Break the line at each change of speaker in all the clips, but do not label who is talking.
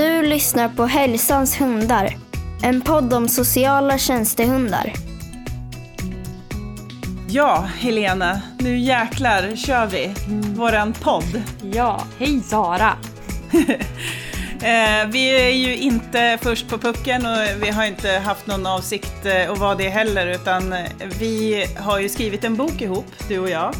Du lyssnar på Hälsans hundar, en podd om sociala tjänstehundar.
Ja, Helena, nu jäklar kör vi våran podd.
Ja, hej Sara!
Eh, vi är ju inte först på pucken och vi har inte haft någon avsikt eh, att vara det heller utan eh, vi har ju skrivit en bok ihop, du och jag.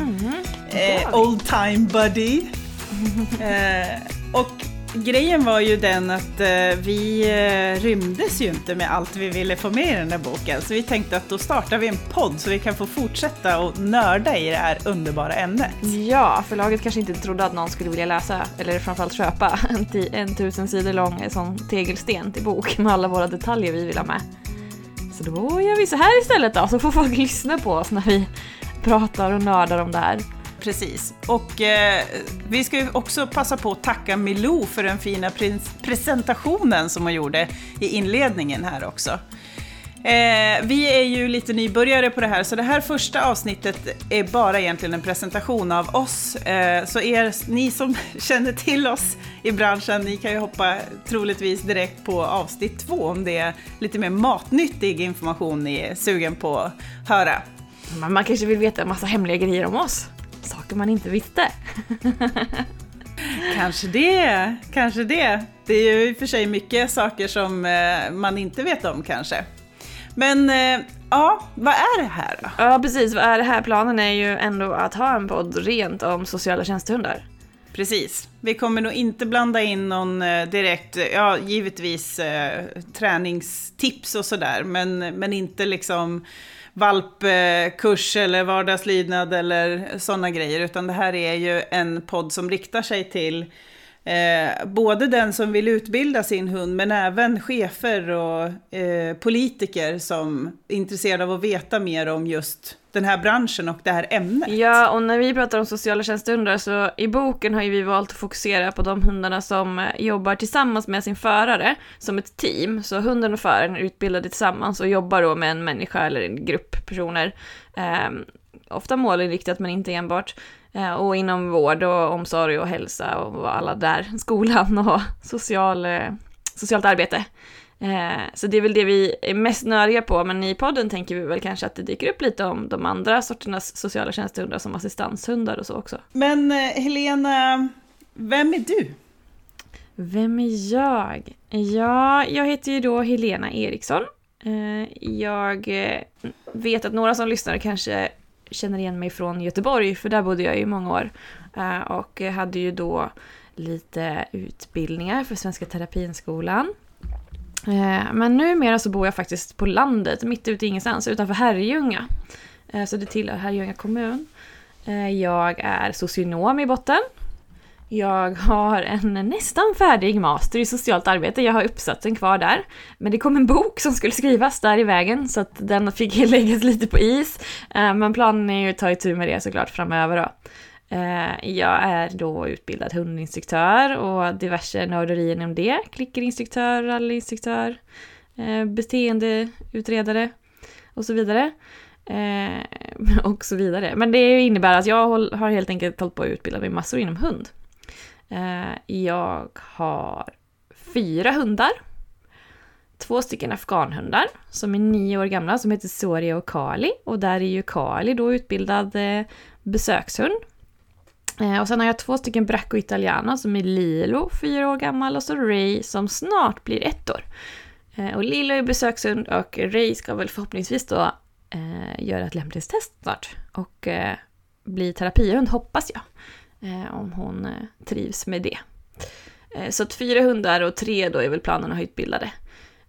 Eh, old time buddy. Eh, och grejen var ju den att eh, vi eh, rymdes ju inte med allt vi ville få med i den här boken. Så vi tänkte att då startar vi en podd så vi kan få fortsätta och nörda i det här underbara ämnet.
Ja, förlaget kanske inte trodde att någon skulle vilja läsa, eller framförallt köpa, en, t- en tusen sidor lång eh, sån tegelsten till bok med alla våra detaljer vi vill ha med. Så då gör vi så här istället då, så får folk lyssna på oss när vi pratar och nördar om det här.
Precis. Och eh, vi ska ju också passa på att tacka Milou för den fina presentationen som hon gjorde i inledningen här också. Eh, vi är ju lite nybörjare på det här, så det här första avsnittet är bara egentligen en presentation av oss. Eh, så er, ni som känner till oss i branschen, ni kan ju hoppa troligtvis direkt på avsnitt två om det är lite mer matnyttig information ni är sugen på att höra.
Man kanske vill veta en massa hemliga grejer om oss. Saker man inte visste.
Kanske det, kanske det. Det är ju i och för sig mycket saker som eh, man inte vet om kanske. Men eh, ja, vad är det här då?
Ja, precis. Vad är det här? Planen är ju ändå att ha en podd rent om sociala tjänstehundar.
Precis. Vi kommer nog inte blanda in någon eh, direkt, ja givetvis eh, träningstips och sådär, men, men inte liksom valpkurs eller vardagslydnad eller sådana grejer, utan det här är ju en podd som riktar sig till eh, både den som vill utbilda sin hund, men även chefer och eh, politiker som är intresserade av att veta mer om just den här branschen och det här ämnet.
Ja, och när vi pratar om sociala tjänstehundar så i boken har ju vi valt att fokusera på de hundarna som eh, jobbar tillsammans med sin förare som ett team. Så hunden och föraren är utbildade tillsammans och jobbar då med en människa eller en grupp personer. Eh, ofta målinriktat men inte enbart. Eh, och inom vård och omsorg och hälsa och alla där, skolan och social, eh, socialt arbete. Eh, så det är väl det vi är mest nördiga på, men i podden tänker vi väl kanske att det dyker upp lite om de andra sorternas sociala tjänstehundar som assistanshundar och så också.
Men Helena, vem är du?
Vem är jag? Ja, jag heter ju då Helena Eriksson. Jag vet att några som lyssnar kanske känner igen mig från Göteborg, för där bodde jag i många år. Eh, och hade ju då lite utbildningar för Svenska Terapinskolan. Eh, men numera så bor jag faktiskt på landet, mitt ute i ingenstans, utanför Herrljunga. Eh, så det tillhör Herrljunga kommun. Jag är socionom i botten. Jag har en nästan färdig master i socialt arbete. Jag har uppsatsen kvar där. Men det kom en bok som skulle skrivas där i vägen så att den fick läggas lite på is. Eh, men planen är ju att ta itu med det såklart framöver då. Eh, jag är då utbildad hundinstruktör och diverse nörderier inom det. Klickerinstruktör, rallyinstruktör, eh, beteendeutredare och så vidare. Eh, och så vidare. Men det innebär att jag har helt enkelt hållit på att utbilda mig massor inom hund. Eh, jag har fyra hundar. Två stycken afghanhundar som är nio år gamla som heter Soria och Kali. Och där är ju Kali då utbildad eh, besökshund. Eh, och sen har jag två stycken Bracco Italiano som är Lilo, fyra år gammal, och så Ray som snart blir ett år. Och Lilo är besökshund och Ray ska väl förhoppningsvis då eh, göra ett lämplighetstest snart. Och eh, bli terapihund hoppas jag. Eh, om hon eh, trivs med det. Eh, så att fyra hundar och tre då är väl planen att ha utbildade.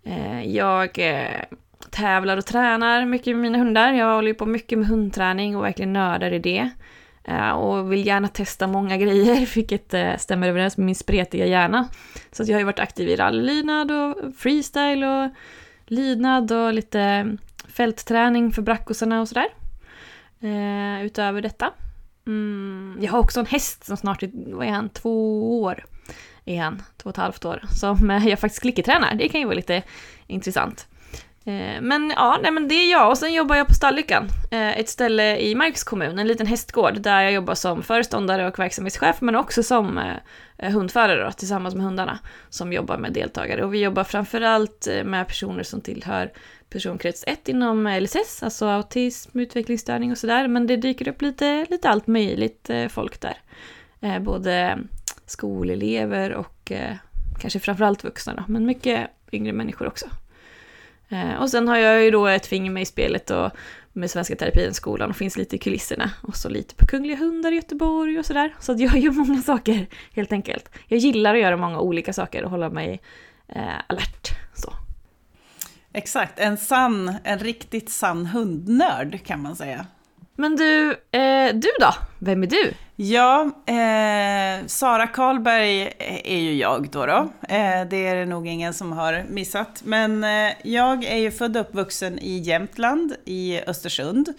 Eh, jag eh, tävlar och tränar mycket med mina hundar. Jag håller ju på mycket med hundträning och verkligen nördar i det. Eh, och vill gärna testa många grejer, vilket eh, stämmer överens med min spretiga hjärna. Så att jag har ju varit aktiv i rallylydnad och freestyle och lydnad och lite mm, fältträning för brackosarna och sådär. Eh, utöver detta. Mm, jag har också en häst som snart är, vad är han, två år. Är han, två och ett halvt år. Som eh, jag faktiskt klickertränar. Det kan ju vara lite intressant. Eh, men ja, nej, men det är jag och sen jobbar jag på Stallyckan, eh, ett ställe i Marks kommun, en liten hästgård där jag jobbar som föreståndare och verksamhetschef men också som eh, hundförare då, tillsammans med hundarna som jobbar med deltagare. Och vi jobbar framförallt med personer som tillhör personkrets 1 inom LSS, alltså autism, utvecklingsstörning och sådär, men det dyker upp lite, lite allt möjligt folk där. Både skolelever och kanske framförallt vuxna då, men mycket yngre människor också. Eh, och sen har jag ju då ett finger med i spelet och med Svenska Terapienskolan och finns lite i kulisserna. Och så lite på Kungliga Hundar i Göteborg och sådär. Så att jag gör många saker helt enkelt. Jag gillar att göra många olika saker och hålla mig eh, alert. Så.
Exakt, en sann, en riktigt sann hundnörd kan man säga.
Men du, eh, du då? Vem är du?
Ja, eh, Sara Karlberg är ju jag då. då. Eh, det är det nog ingen som har missat. Men eh, jag är ju född och uppvuxen i Jämtland, i Östersund.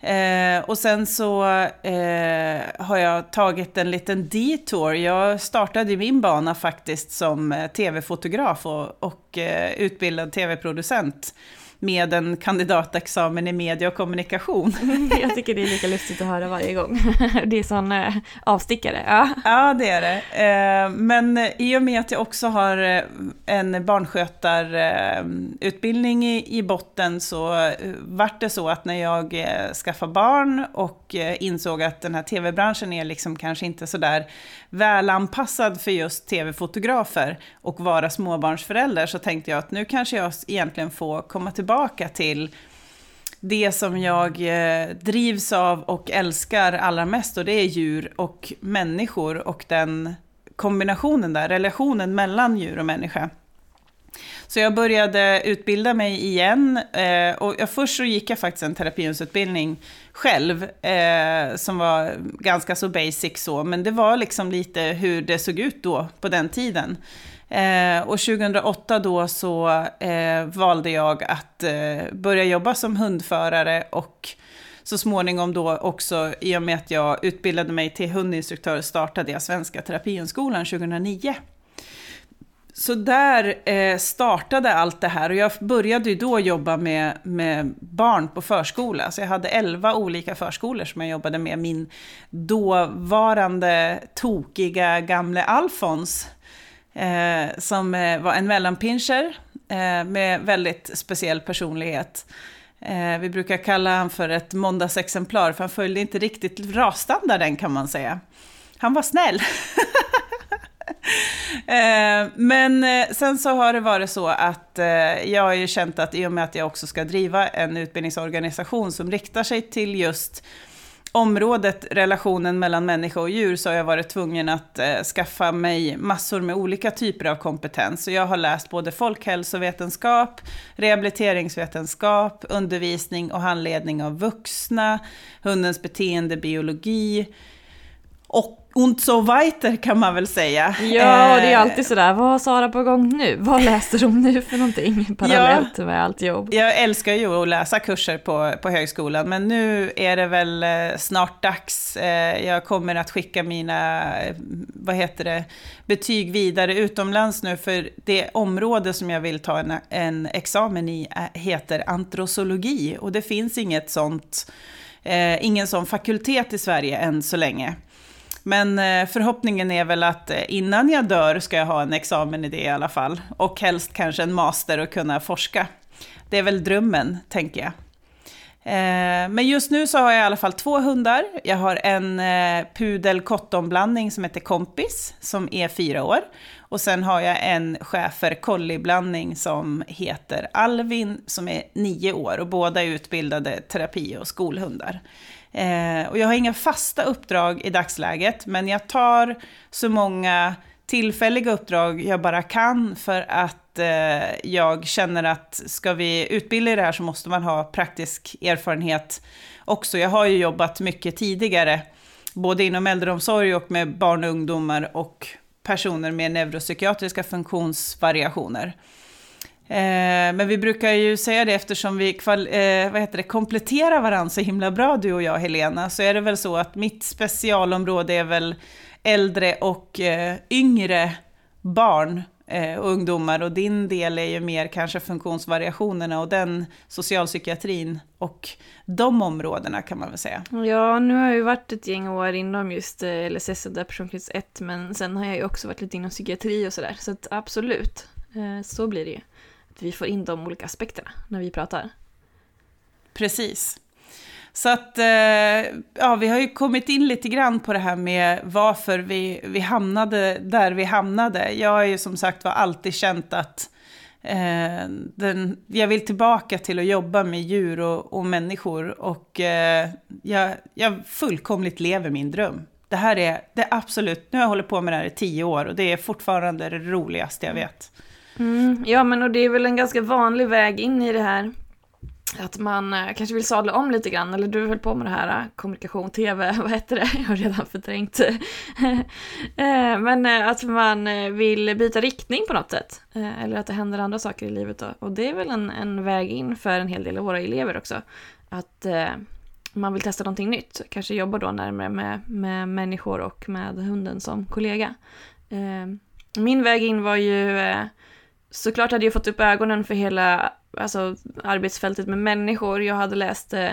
Eh, och sen så eh, har jag tagit en liten detour. Jag startade min bana faktiskt som eh, tv-fotograf och, och eh, utbildad tv-producent med en kandidatexamen i media och kommunikation.
Jag tycker det är lika lustigt att höra varje gång. Det är sån eh, avstickare. Ja.
ja, det är det. Eh, men i och med att jag också har eh, en barnskötarutbildning i botten så vart det så att när jag skaffade barn och insåg att den här tv-branschen är liksom kanske inte sådär välanpassad för just tv-fotografer och vara småbarnsförälder så tänkte jag att nu kanske jag egentligen får komma tillbaka tillbaka till det som jag eh, drivs av och älskar allra mest och det är djur och människor och den kombinationen där, relationen mellan djur och människa. Så jag började utbilda mig igen. Eh, och först så gick jag faktiskt en terapihundsutbildning själv, eh, som var ganska så basic så, men det var liksom lite hur det såg ut då, på den tiden. Eh, och 2008 då så eh, valde jag att eh, börja jobba som hundförare och så småningom då också, i och med att jag utbildade mig till hundinstruktör, startade jag Svenska Terapihundskolan 2009. Så där eh, startade allt det här och jag började ju då jobba med, med barn på förskola. Så jag hade elva olika förskolor som jag jobbade med. Min dåvarande tokiga gamle Alfons, eh, som eh, var en mellanpinscher eh, med väldigt speciell personlighet. Eh, vi brukar kalla honom för ett måndagsexemplar, för han följde inte riktigt rasstandarden kan man säga. Han var snäll. Eh, men eh, sen så har det varit så att eh, jag har ju känt att i och med att jag också ska driva en utbildningsorganisation som riktar sig till just området relationen mellan människa och djur så har jag varit tvungen att eh, skaffa mig massor med olika typer av kompetens. Så jag har läst både folkhälsovetenskap, rehabiliteringsvetenskap, undervisning och handledning av vuxna, hundens beteendebiologi och und so weiter kan man väl säga.
Ja, det är eh, alltid sådär, vad har Sara på gång nu? Vad läser hon nu för någonting parallellt ja, med allt jobb?
Jag älskar ju att läsa kurser på, på högskolan, men nu är det väl eh, snart dags. Eh, jag kommer att skicka mina, vad heter det, betyg vidare utomlands nu, för det område som jag vill ta en, en examen i heter antrosologi, och det finns inget sånt, ingen sån fakultet i Sverige än så länge. Men eh, förhoppningen är väl att eh, innan jag dör ska jag ha en examen i det i alla fall. Och helst kanske en master och kunna forska. Det är väl drömmen, tänker jag. Eh, men just nu så har jag i alla fall två hundar. Jag har en pudel blandning som heter Kompis, som är fyra år. Och sen har jag en schäfer collie-blandning som heter Alvin, som är nio år. Och båda är utbildade terapi och skolhundar. Eh, och jag har inga fasta uppdrag i dagsläget, men jag tar så många tillfälliga uppdrag jag bara kan för att eh, jag känner att ska vi utbilda i det här så måste man ha praktisk erfarenhet också. Jag har ju jobbat mycket tidigare, både inom äldreomsorg och med barn och ungdomar och personer med neuropsykiatriska funktionsvariationer. Eh, men vi brukar ju säga det eftersom vi kval, eh, vad heter det, kompletterar varandra så himla bra du och jag Helena, så är det väl så att mitt specialområde är väl äldre och eh, yngre barn eh, och ungdomar och din del är ju mer kanske funktionsvariationerna och den socialpsykiatrin och de områdena kan man väl säga.
Ja, nu har jag ju varit ett gäng år inom just eh, LSS och personkrets 1 men sen har jag ju också varit lite inom psykiatri och sådär så att absolut, eh, så blir det ju. Att vi får in de olika aspekterna när vi pratar.
Precis. Så att, eh, ja, vi har ju kommit in lite grann på det här med varför vi, vi hamnade där vi hamnade. Jag har ju som sagt var alltid känt att eh, den, jag vill tillbaka till att jobba med djur och, och människor och eh, jag, jag fullkomligt lever min dröm. Det här är det absolut, nu har jag hållit på med det här i tio år och det är fortfarande det roligaste jag vet.
Mm, ja, men och det är väl en ganska vanlig väg in i det här att man eh, kanske vill sadla om lite grann, eller du höll på med det här eh, kommunikation, tv, vad heter det? Jag har redan förträngt. Eh, men att man vill byta riktning på något sätt, eller att det händer andra saker i livet då. Och det är väl en, en väg in för en hel del av våra elever också. Att man vill testa någonting nytt, kanske jobba då närmare med, med människor och med hunden som kollega. Min väg in var ju såklart hade jag fått upp ögonen för hela alltså, arbetsfältet med människor. Jag hade läst eh,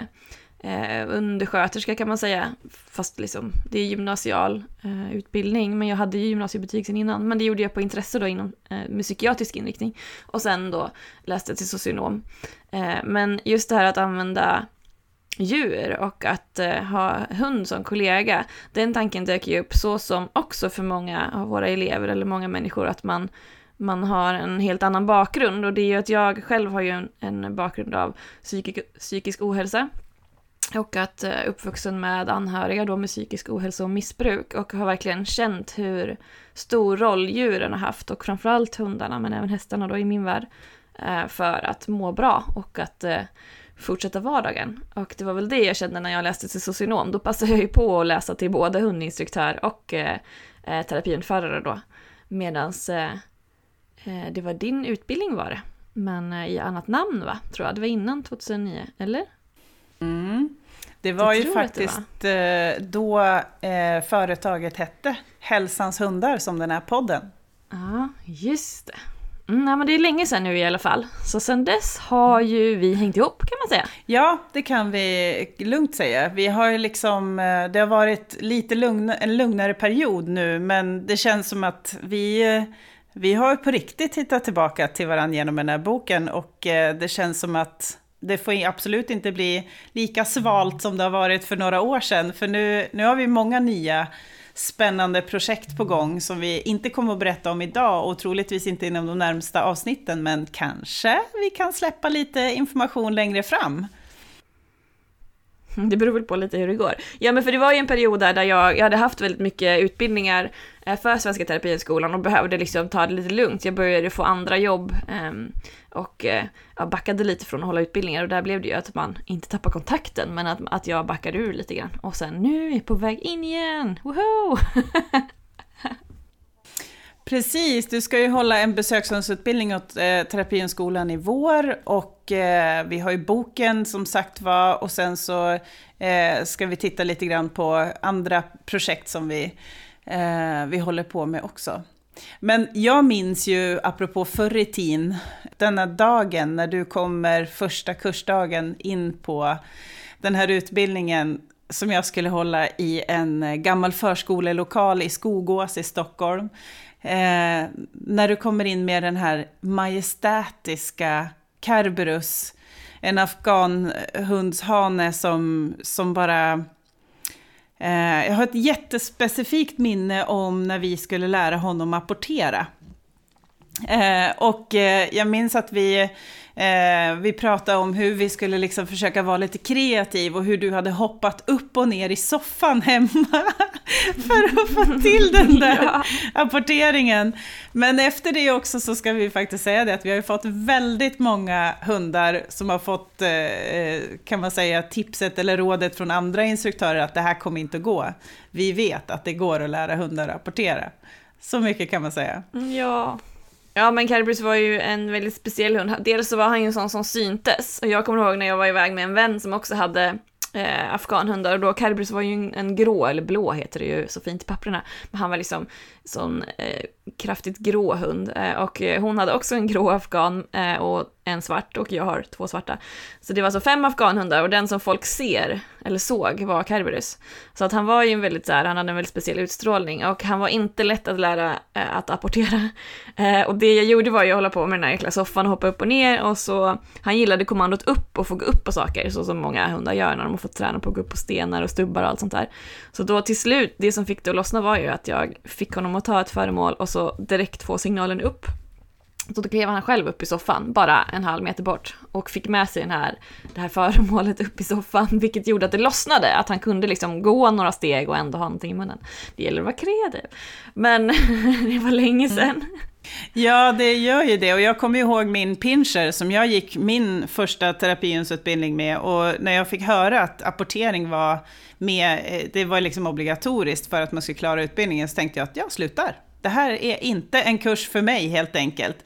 eh, undersköterska kan man säga, fast liksom, det är gymnasial eh, utbildning, men jag hade ju gymnasiebetyg sen innan, men det gjorde jag på intresse då inom eh, med psykiatrisk inriktning. Och sen då läste jag till socionom. Eh, men just det här att använda djur och att eh, ha hund som kollega, den tanken dök ju upp så som också för många av våra elever eller många människor att man man har en helt annan bakgrund och det är ju att jag själv har ju en, en bakgrund av psykisk, psykisk ohälsa och att eh, uppvuxen med anhöriga då med psykisk ohälsa och missbruk och har verkligen känt hur stor roll djuren har haft och framförallt hundarna men även hästarna då i min värld eh, för att må bra och att eh, fortsätta vardagen. Och det var väl det jag kände när jag läste till socionom. Då passade jag ju på att läsa till både hundinstruktör och eh, terapinförare då. Medans Eh, det var din utbildning var det. Men eh, i annat namn va? Tror jag. Det var innan 2009, eller?
Mm. Det var ju faktiskt var. Eh, då eh, företaget hette Hälsans hundar som den här podden.
Ja, just det. Mm, nej, men det är länge sedan nu i alla fall. Så sedan dess har ju vi hängt ihop kan man säga.
Ja, det kan vi lugnt säga. Vi har ju liksom, det har varit lite lugn, en lugnare period nu, men det känns som att vi vi har på riktigt hittat tillbaka till varandra genom den här boken och eh, det känns som att det får absolut inte bli lika svalt som det har varit för några år sedan. För nu, nu har vi många nya spännande projekt på gång som vi inte kommer att berätta om idag och troligtvis inte inom de närmsta avsnitten, men kanske vi kan släppa lite information längre fram.
Det beror väl på lite hur det går. Ja men för det var ju en period där jag, jag hade haft väldigt mycket utbildningar eh, för Svenska Terapihögskolan och behövde liksom ta det lite lugnt. Jag började få andra jobb ehm, och eh, jag backade lite från att hålla utbildningar och där blev det ju att man inte tappar kontakten men att, att jag backade ur lite grann. Och sen nu är jag på väg in igen, woho!
Precis, du ska ju hålla en besökshundsutbildning åt eh, terapinskolan i vår och eh, vi har ju boken som sagt var och sen så eh, ska vi titta lite grann på andra projekt som vi, eh, vi håller på med också. Men jag minns ju, apropå förr i tiden, denna dagen när du kommer första kursdagen in på den här utbildningen som jag skulle hålla i en gammal förskolelokal i Skogås i Stockholm. Eh, när du kommer in med den här majestätiska Kerberus, en afghanhundshane eh, som, som bara... Eh, jag har ett jättespecifikt minne om när vi skulle lära honom apportera. Eh, och eh, jag minns att vi Eh, vi pratade om hur vi skulle liksom försöka vara lite kreativ och hur du hade hoppat upp och ner i soffan hemma för att få till den där ja. apporteringen. Men efter det också så ska vi faktiskt säga det att vi har ju fått väldigt många hundar som har fått, eh, kan man säga, tipset eller rådet från andra instruktörer att det här kommer inte att gå. Vi vet att det går att lära hundar att apportera. Så mycket kan man säga.
Ja, Ja men Calibris var ju en väldigt speciell hund. Dels så var han ju en sån som syntes. Och jag kommer ihåg när jag var iväg med en vän som också hade eh, afghanhundar och då Calibris var ju en, en grå, eller blå heter det ju så fint i papperna. Men han var liksom sån eh, kraftigt grå hund eh, och eh, hon hade också en grå afghan eh, och en svart och jag har två svarta. Så det var alltså fem afghanhundar och den som folk ser, eller såg, var Kerberus. Så att han var ju en väldigt så här, han hade en väldigt speciell utstrålning och han var inte lätt att lära eh, att apportera. Eh, och det jag gjorde var ju att hålla på med den här jäkla soffan och hoppa upp och ner och så, han gillade kommandot upp och få gå upp på saker, så som många hundar gör när de har fått träna på att gå upp på stenar och stubbar och allt sånt där. Så då till slut, det som fick det att lossna var ju att jag fick honom att ta ett föremål och så direkt få signalen upp så då klev han själv upp i soffan, bara en halv meter bort, och fick med sig den här, det här föremålet upp i soffan, vilket gjorde att det lossnade, att han kunde liksom gå några steg och ändå ha någonting i munnen. Det gäller att vara kreativ. Men det var länge
Mm.
sedan.
Ja, det gör ju det. Och jag kommer ihåg min pinscher som jag gick min första terapihundsutbildning med. Och när jag fick höra att apportering var med, eh, det var liksom obligatoriskt för att man skulle klara utbildningen, så tänkte jag att jag slutar. Det här är inte en kurs för mig helt enkelt.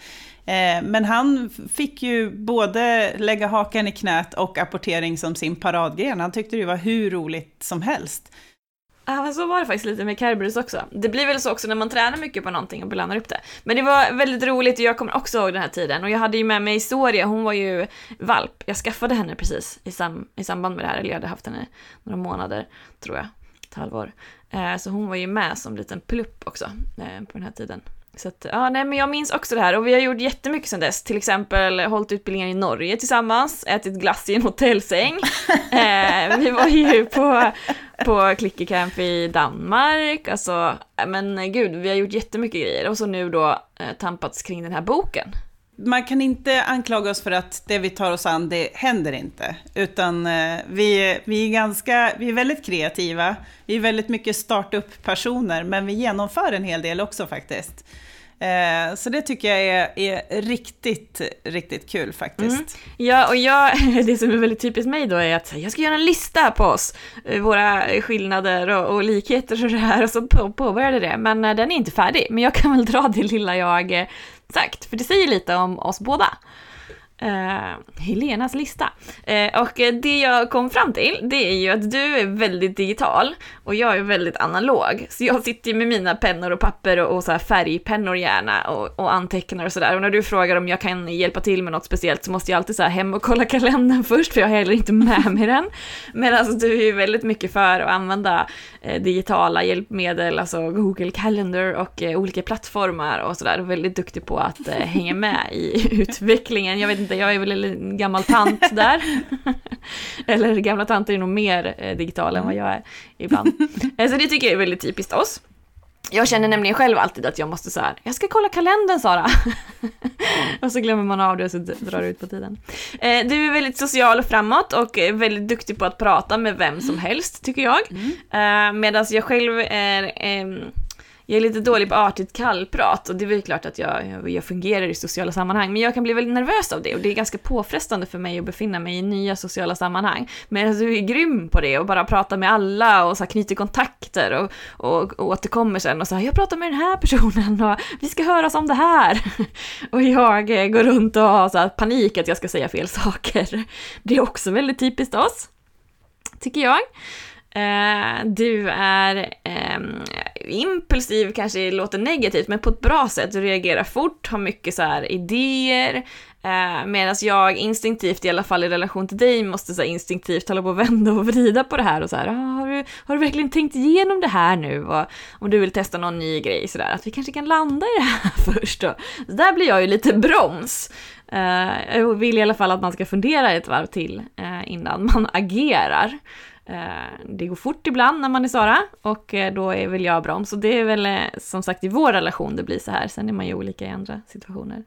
Eh, men han fick ju både lägga hakan i knät och apportering som sin paradgren. Han tyckte det var hur roligt som helst.
Ja, men så var det faktiskt lite med Kerberus också. Det blir väl så också när man tränar mycket på någonting och belönar upp det. Men det var väldigt roligt och jag kommer också ihåg den här tiden. Och jag hade ju med mig Soria, hon var ju valp. Jag skaffade henne precis i, sam i samband med det här, eller jag hade haft henne några månader, tror jag. Ett halvår. Eh, så hon var ju med som liten plupp också eh, på den här tiden. Så att, ja, nej, men jag minns också det här och vi har gjort jättemycket sedan dess. Till exempel hållit utbildningar i Norge tillsammans, ätit glass i en hotellsäng. eh, vi var ju på, på Clicker i Danmark. Alltså, eh, men gud, vi har gjort jättemycket grejer. Och så nu då eh, tampats kring den här boken.
Man kan inte anklaga oss för att det vi tar oss an, det händer inte. Utan eh, vi, vi, är ganska, vi är väldigt kreativa, vi är väldigt mycket startup-personer, men vi genomför en hel del också faktiskt. Eh, så det tycker jag är, är riktigt, riktigt kul faktiskt.
Mm. Ja, och jag, det som är väldigt typiskt mig då är att jag ska göra en lista på oss, eh, våra skillnader och, och likheter och det här, och så på, påbörjade det. Men den är inte färdig, men jag kan väl dra det lilla jag Exakt, för det säger lite om oss båda. Uh, Helenas lista. Uh, och det jag kom fram till, det är ju att du är väldigt digital och jag är väldigt analog. Så jag sitter ju med mina pennor och papper och, och så här färgpennor gärna och, och antecknar och sådär. Och när du frågar om jag kan hjälpa till med något speciellt så måste jag alltid så här hem och kolla kalendern först för jag har heller inte med mig den. Men alltså du är ju väldigt mycket för att använda eh, digitala hjälpmedel, alltså Google Calendar och eh, olika plattformar och sådär. Väldigt duktig på att eh, hänga med i utvecklingen. Jag vet inte, jag är väl en gammal tant där. Eller gamla tanter är nog mer eh, digitala än vad jag är ibland. Eh, så det tycker jag är väldigt typiskt oss. Jag känner nämligen själv alltid att jag måste så här, jag ska kolla kalendern Sara. och så glömmer man av det och så drar det ut på tiden. Eh, du är väldigt social och framåt och är väldigt duktig på att prata med vem som helst, tycker jag. Eh, Medan jag själv är, ehm, jag är lite dålig på artigt kallprat och det är väl klart att jag, jag, jag fungerar i sociala sammanhang, men jag kan bli väldigt nervös av det och det är ganska påfrestande för mig att befinna mig i nya sociala sammanhang. Men alltså, du är grym på det och bara pratar med alla och så knyter kontakter och, och, och återkommer sen och säger jag pratar med den här personen och vi ska höras om det här. Och jag eh, går runt och har så här panik att jag ska säga fel saker. Det är också väldigt typiskt oss, tycker jag. Eh, du är ehm, impulsiv, kanske låter negativt, men på ett bra sätt. Du reagerar fort, har mycket så här idéer. Eh, Medan jag instinktivt, i alla fall i relation till dig, måste så här instinktivt hålla på och vända och vrida på det här och så här, ah, har, du, har du verkligen tänkt igenom det här nu? Och om du vill testa någon ny grej sådär, att vi kanske kan landa i det här först då. Så där blir jag ju lite broms. Eh, jag vill i alla fall att man ska fundera ett varv till eh, innan man agerar. Eh, det går fort ibland när man är Sara och eh, då är väl jag broms. Och det är väl eh, som sagt i vår relation det blir så här. Sen är man ju olika i andra situationer.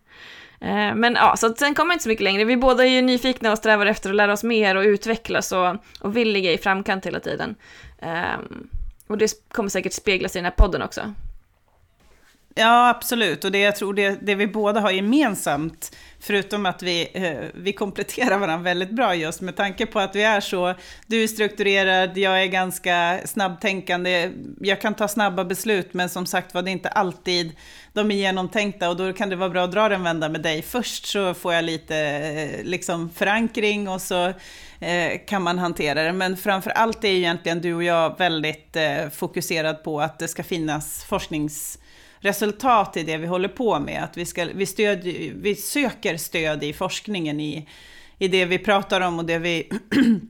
Men ja, så sen kommer jag inte så mycket längre. Vi båda är ju nyfikna och strävar efter att lära oss mer och utvecklas och, och vill ligga i framkant hela tiden. Ehm, och det kommer säkert speglas i den här podden också.
Ja, absolut. Och det jag tror det, det vi båda har gemensamt, förutom att vi, eh, vi kompletterar varandra väldigt bra just med tanke på att vi är så, du är strukturerad, jag är ganska snabbtänkande, jag kan ta snabba beslut, men som sagt var det är inte alltid de är genomtänkta och då kan det vara bra att dra den vända med dig först så får jag lite eh, liksom förankring och så eh, kan man hantera det. Men framför allt är egentligen du och jag väldigt eh, fokuserad på att det ska finnas forsknings resultat i det vi håller på med. Att vi, ska, vi, stöd, vi söker stöd i forskningen, i, i det vi pratar om och det vi,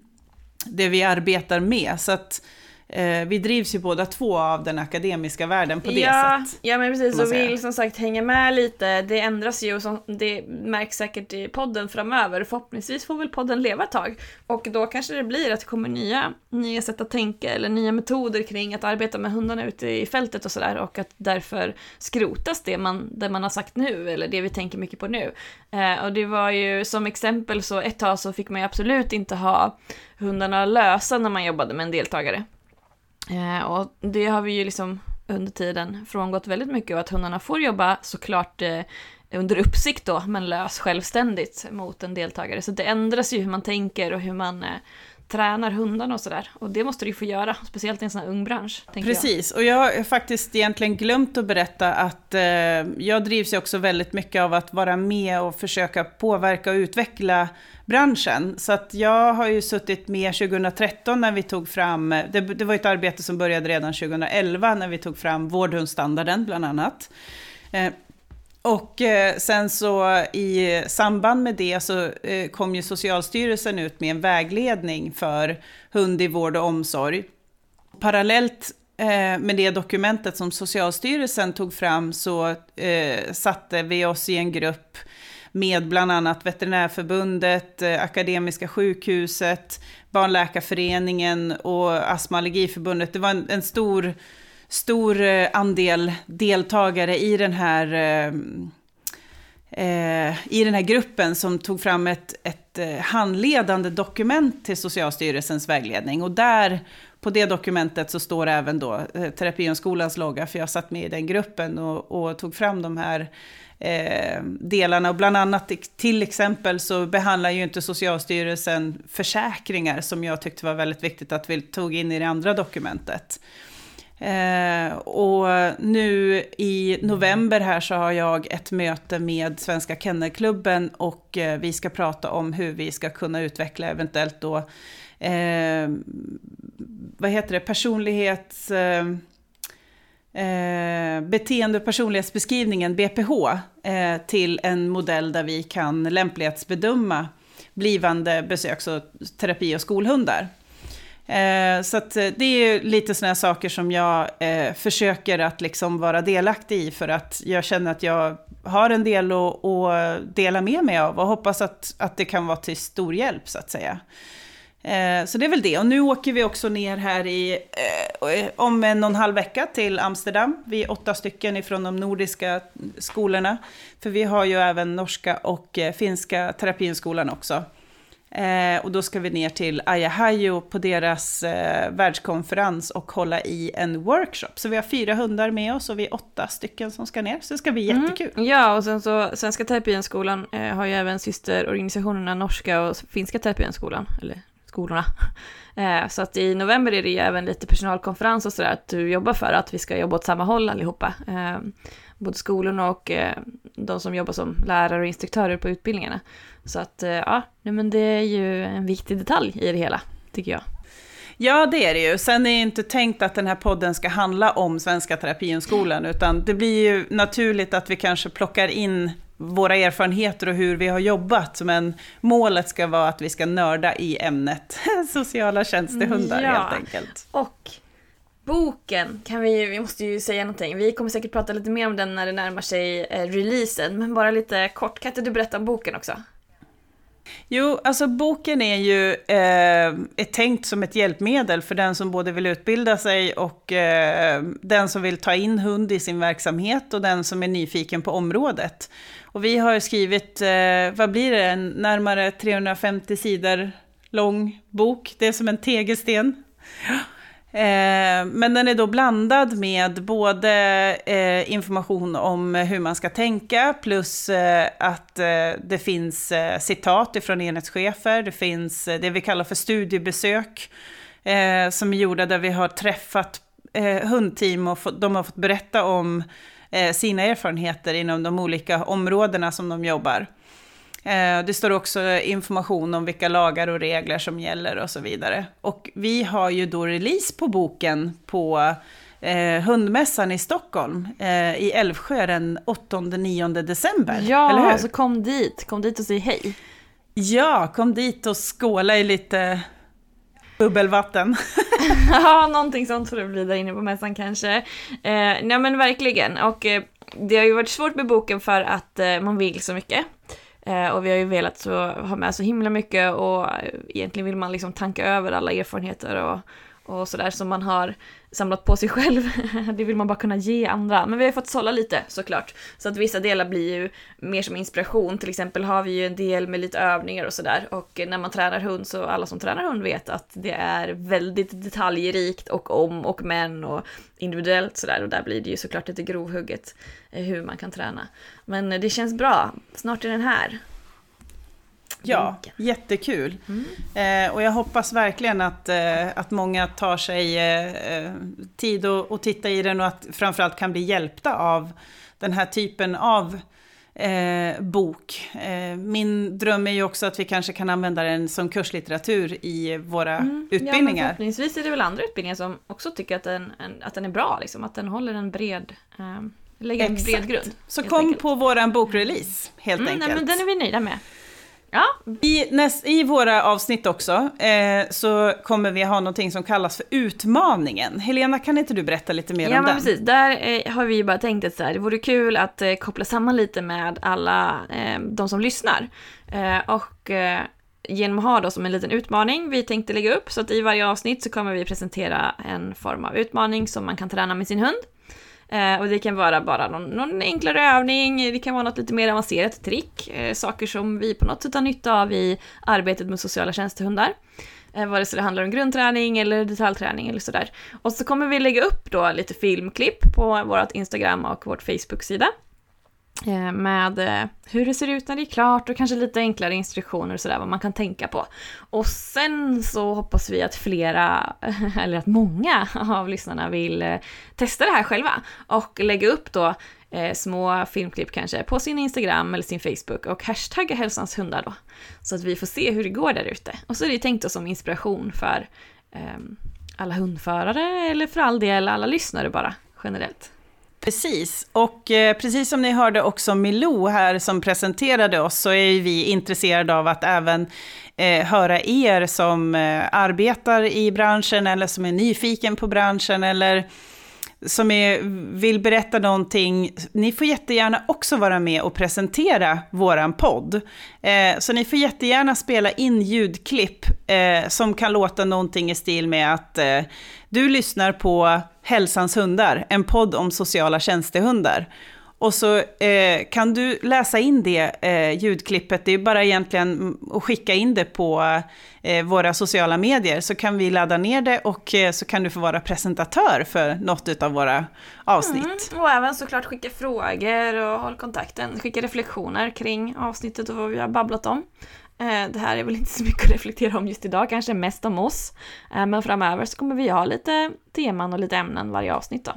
det vi arbetar med. Så att eh, vi drivs ju båda två av den akademiska världen på det
ja,
sättet.
Ja men precis, och vill som sagt hänga med lite. Det ändras ju och som, det märks säkert i podden framöver. Förhoppningsvis får väl podden leva ett tag. Och då kanske det blir att det kommer nya, nya sätt att tänka eller nya metoder kring att arbeta med hundarna ute i fältet och sådär. Och att därför skrotas det man, det man har sagt nu eller det vi tänker mycket på nu. Eh, och det var ju som exempel så ett tag så fick man ju absolut inte ha hundarna lösa när man jobbade med en deltagare. Eh, och det har vi ju liksom under tiden frångått väldigt mycket och att hundarna får jobba såklart eh, under uppsikt då, men lös självständigt mot en deltagare. Så det ändras ju hur man tänker och hur man eh, tränar hundarna och sådär. Och det måste du ju få göra, speciellt i en sån här ung bransch.
Precis, jag. och jag har faktiskt egentligen glömt att berätta att eh, jag drivs ju också väldigt mycket av att vara med och försöka påverka och utveckla branschen. Så att jag har ju suttit med 2013 när vi tog fram, det, det var ett arbete som började redan 2011 när vi tog fram vårdhundsstandarden bland annat. Eh, och eh, sen så i samband med det så eh, kom ju Socialstyrelsen ut med en vägledning för hund i vård och omsorg. Parallellt eh, med det dokumentet som Socialstyrelsen tog fram så satte vi oss i en grupp med bland annat Veterinärförbundet, Akademiska sjukhuset, Barnläkarföreningen och Astma och Allergiförbundet. Det var en, en stor stor eh, andel deltagare i den här, eh, eh, i den här gruppen som tog fram ett, ett eh, handledande dokument till Socialstyrelsens vägledning. Och där, på det dokumentet, så står även då Terapihundskolans logga, för jag satt med i den gruppen och, och tog fram de här eh, delarna. Och bland annat till exempel så behandlar ju inte Socialstyrelsen försäkringar, som jag tyckte var väldigt viktigt att vi tog in i det andra dokumentet. Eh, och nu i november här så har jag ett möte med Svenska Kennelklubben och eh, vi ska prata om hur vi ska kunna utveckla eventuellt då, eh, vad heter det, personlighets... Eh, eh beteende och personlighetsbeskrivningen, BPH, eh, till en modell där vi kan lämplighetsbedöma blivande besöks och terapi och skolhundar. Eh, så eh, det är lite sådana saker som jag eh, försöker att liksom vara delaktig i för att jag känner att jag har en del att, att dela med mig av och hoppas att, att det kan vara till stor hjälp så att säga. Eh, så det är väl det. Och nu åker vi också ner här i, eh, om en och en halv vecka till Amsterdam. Vi är åtta stycken ifrån de nordiska skolorna. För vi har ju även norska och eh, finska terapinskolan också. Eh, och då ska vi ner till Ayahayo på deras eh, världskonferens och hålla i en workshop. Så vi har fyra hundar med oss och vi är åtta stycken som ska ner. Så det ska bli mm. jättekul.
Ja, och sen så Svenska Terapienskolan eh, har ju även systerorganisationerna Norska och Finska Terapienskolan, eller skolorna. Eh, så att i november är det ju även lite personalkonferens och sådär, att du jobbar för att vi ska jobba åt samma håll allihopa. Eh, både skolorna och eh, de som jobbar som lärare och instruktörer på utbildningarna. Så att eh, ja, men det är ju en viktig detalj i det hela, tycker jag.
Ja, det är det ju. Sen är det inte tänkt att den här podden ska handla om Svenska Terapihundskolan, utan det blir ju naturligt att vi kanske plockar in våra erfarenheter och hur vi har jobbat, men målet ska vara att vi ska nörda i ämnet sociala tjänstehundar ja. helt enkelt.
Och Boken kan vi vi måste ju säga någonting. Vi kommer säkert prata lite mer om den när det närmar sig eh, releasen, men bara lite kort, kan inte du berätta om boken också?
Jo, alltså boken är ju eh, är tänkt som ett hjälpmedel för den som både vill utbilda sig och eh, den som vill ta in hund i sin verksamhet och den som är nyfiken på området. Och vi har skrivit, eh, vad blir det, en närmare 350 sidor lång bok. Det är som en tegelsten. Eh, men den är då blandad med både eh, information om hur man ska tänka plus eh, att eh, det finns eh, citat ifrån enhetschefer. Det finns eh, det vi kallar för studiebesök eh, som är gjorda där vi har träffat hundteam och de har fått berätta om sina erfarenheter inom de olika områdena som de jobbar. Eh, det står också information om vilka lagar och regler som gäller och så vidare. Och vi har ju då release på boken på eh, Hundmässan i Stockholm eh, i Älvsjö den 8-9 december.
Ja, eller hur? alltså kom dit, kom dit och säg hej.
Ja, kom dit och skåla i lite bubbelvatten.
ja, någonting sånt får det bli där inne på mässan kanske. Eh, nej men verkligen, och eh, det har ju varit svårt med boken för att eh, man vill så mycket. Eh, och vi har ju velat så, ha med så himla mycket och eh, egentligen vill man liksom tanka över alla erfarenheter och, och sådär som man har samlat på sig själv. det vill man bara kunna ge andra. Men vi har fått sålla lite såklart. Så att vissa delar blir ju mer som inspiration. Till exempel har vi ju en del med lite övningar och sådär. Och när man tränar hund så alla som tränar hund vet att det är väldigt detaljrikt och om och men och individuellt sådär. Och där blir det ju såklart lite grovhugget eh, hur man kan träna. Men eh, det känns bra. Snart är den här.
Ja, jättekul. Mm. Eh, och jag hoppas verkligen att, eh, att många tar sig eh, eh tid att och titta i den och att framförallt kan bli hjälpta av den här typen av eh, bok. Eh, min dröm är ju också att vi kanske kan använda den som kurslitteratur i våra mm. utbildningar. Ja,
förhoppningsvis är det väl andra utbildningar som också tycker att den, en, att den är bra, liksom, att den håller en bred Lägger en bred grund.
Så kom enkelt. på våran bokrelease helt
mm,
enkelt.
Nej, men den är vi nöjda med.
Ja. I, näst, I våra avsnitt också eh, så kommer vi ha någonting som kallas för utmaningen. Helena, kan inte du berätta lite mer
ja,
om den?
Ja, precis. Där eh, har vi ju bara tänkt att så här, det vore kul att eh, koppla samman lite med alla eh, de som lyssnar. Eh, och eh, genom att ha då som en liten utmaning vi tänkte lägga upp, så att i varje avsnitt så kommer vi presentera en form av utmaning som man kan träna med sin hund. Eh, och det kan vara bara någon, någon, enklare övning, det kan vara något lite mer avancerat trick, eh, saker som vi på något sätt har nytta av i arbetet med sociala tjänstehundar. Eh, vare sig det handlar om grundträning eller detaljträning eller sådär. Och så kommer vi lägga upp då lite filmklipp på vårt Instagram och vårt Facebook-sida. Eh, med eh, hur det ser ut när det är klart och kanske lite enklare instruktioner och sådär vad man kan tänka på. Och sen så hoppas vi att flera, eller att många av lyssnarna vill eh, testa det här själva och lägga upp då små filmklipp kanske på sin Instagram eller sin Facebook och hashtagga hälsans hundar då. Så att vi får se hur det går där ute. Och så är det tänkt då som inspiration för eh, alla hundförare eller för all del alla lyssnare bara generellt.
Precis, och eh, precis som ni hörde också Milou här som presenterade oss så är vi intresserade av att även eh, höra er som eh, arbetar i branschen eller som är nyfiken på branschen eller som är, vill berätta någonting, ni får jättegärna också vara med och presentera våran podd. Eh, så ni får jättegärna spela in ljudklipp eh, som kan låta någonting i stil med att eh, du lyssnar på Hälsans hundar, en podd om sociala tjänstehundar. Och så eh, kan du läsa in det eh, ljudklippet, det är bara egentligen att skicka in det på eh, våra sociala medier, så kan vi ladda ner det och eh, så kan du få vara presentatör för något av våra avsnitt.
Mm, och även såklart skicka frågor och håll kontakten, skicka reflektioner kring avsnittet och vad vi har babblat om. Eh, det här är väl inte så mycket att reflektera om just idag, kanske mest om oss. Eh, men framöver så kommer vi ha lite teman och lite ämnen varje avsnitt då.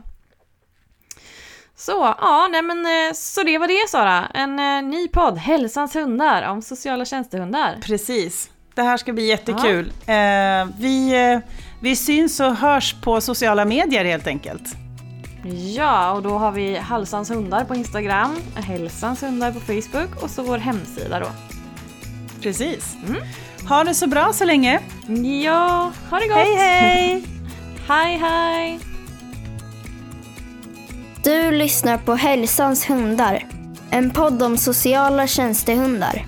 Så, ja, nej men eh, så det var det Sara. En eh, ny podd, Hälsans hundar, om sociala tjänstehundar.
Precis. Det här ska bli jättekul. Ja. Eh, vi, vi syns och hörs på sociala medier helt enkelt.
Ja, och då har vi Halsans hundar på Instagram, Hälsans hundar på Facebook och så vår hemsida då.
Precis. Mm. Ha det så bra så länge.
Ja, ha det gott.
Hej hej!
hej hej!
Du lyssnar på Hälsans hundar, en podd om sociala tjänstehundar.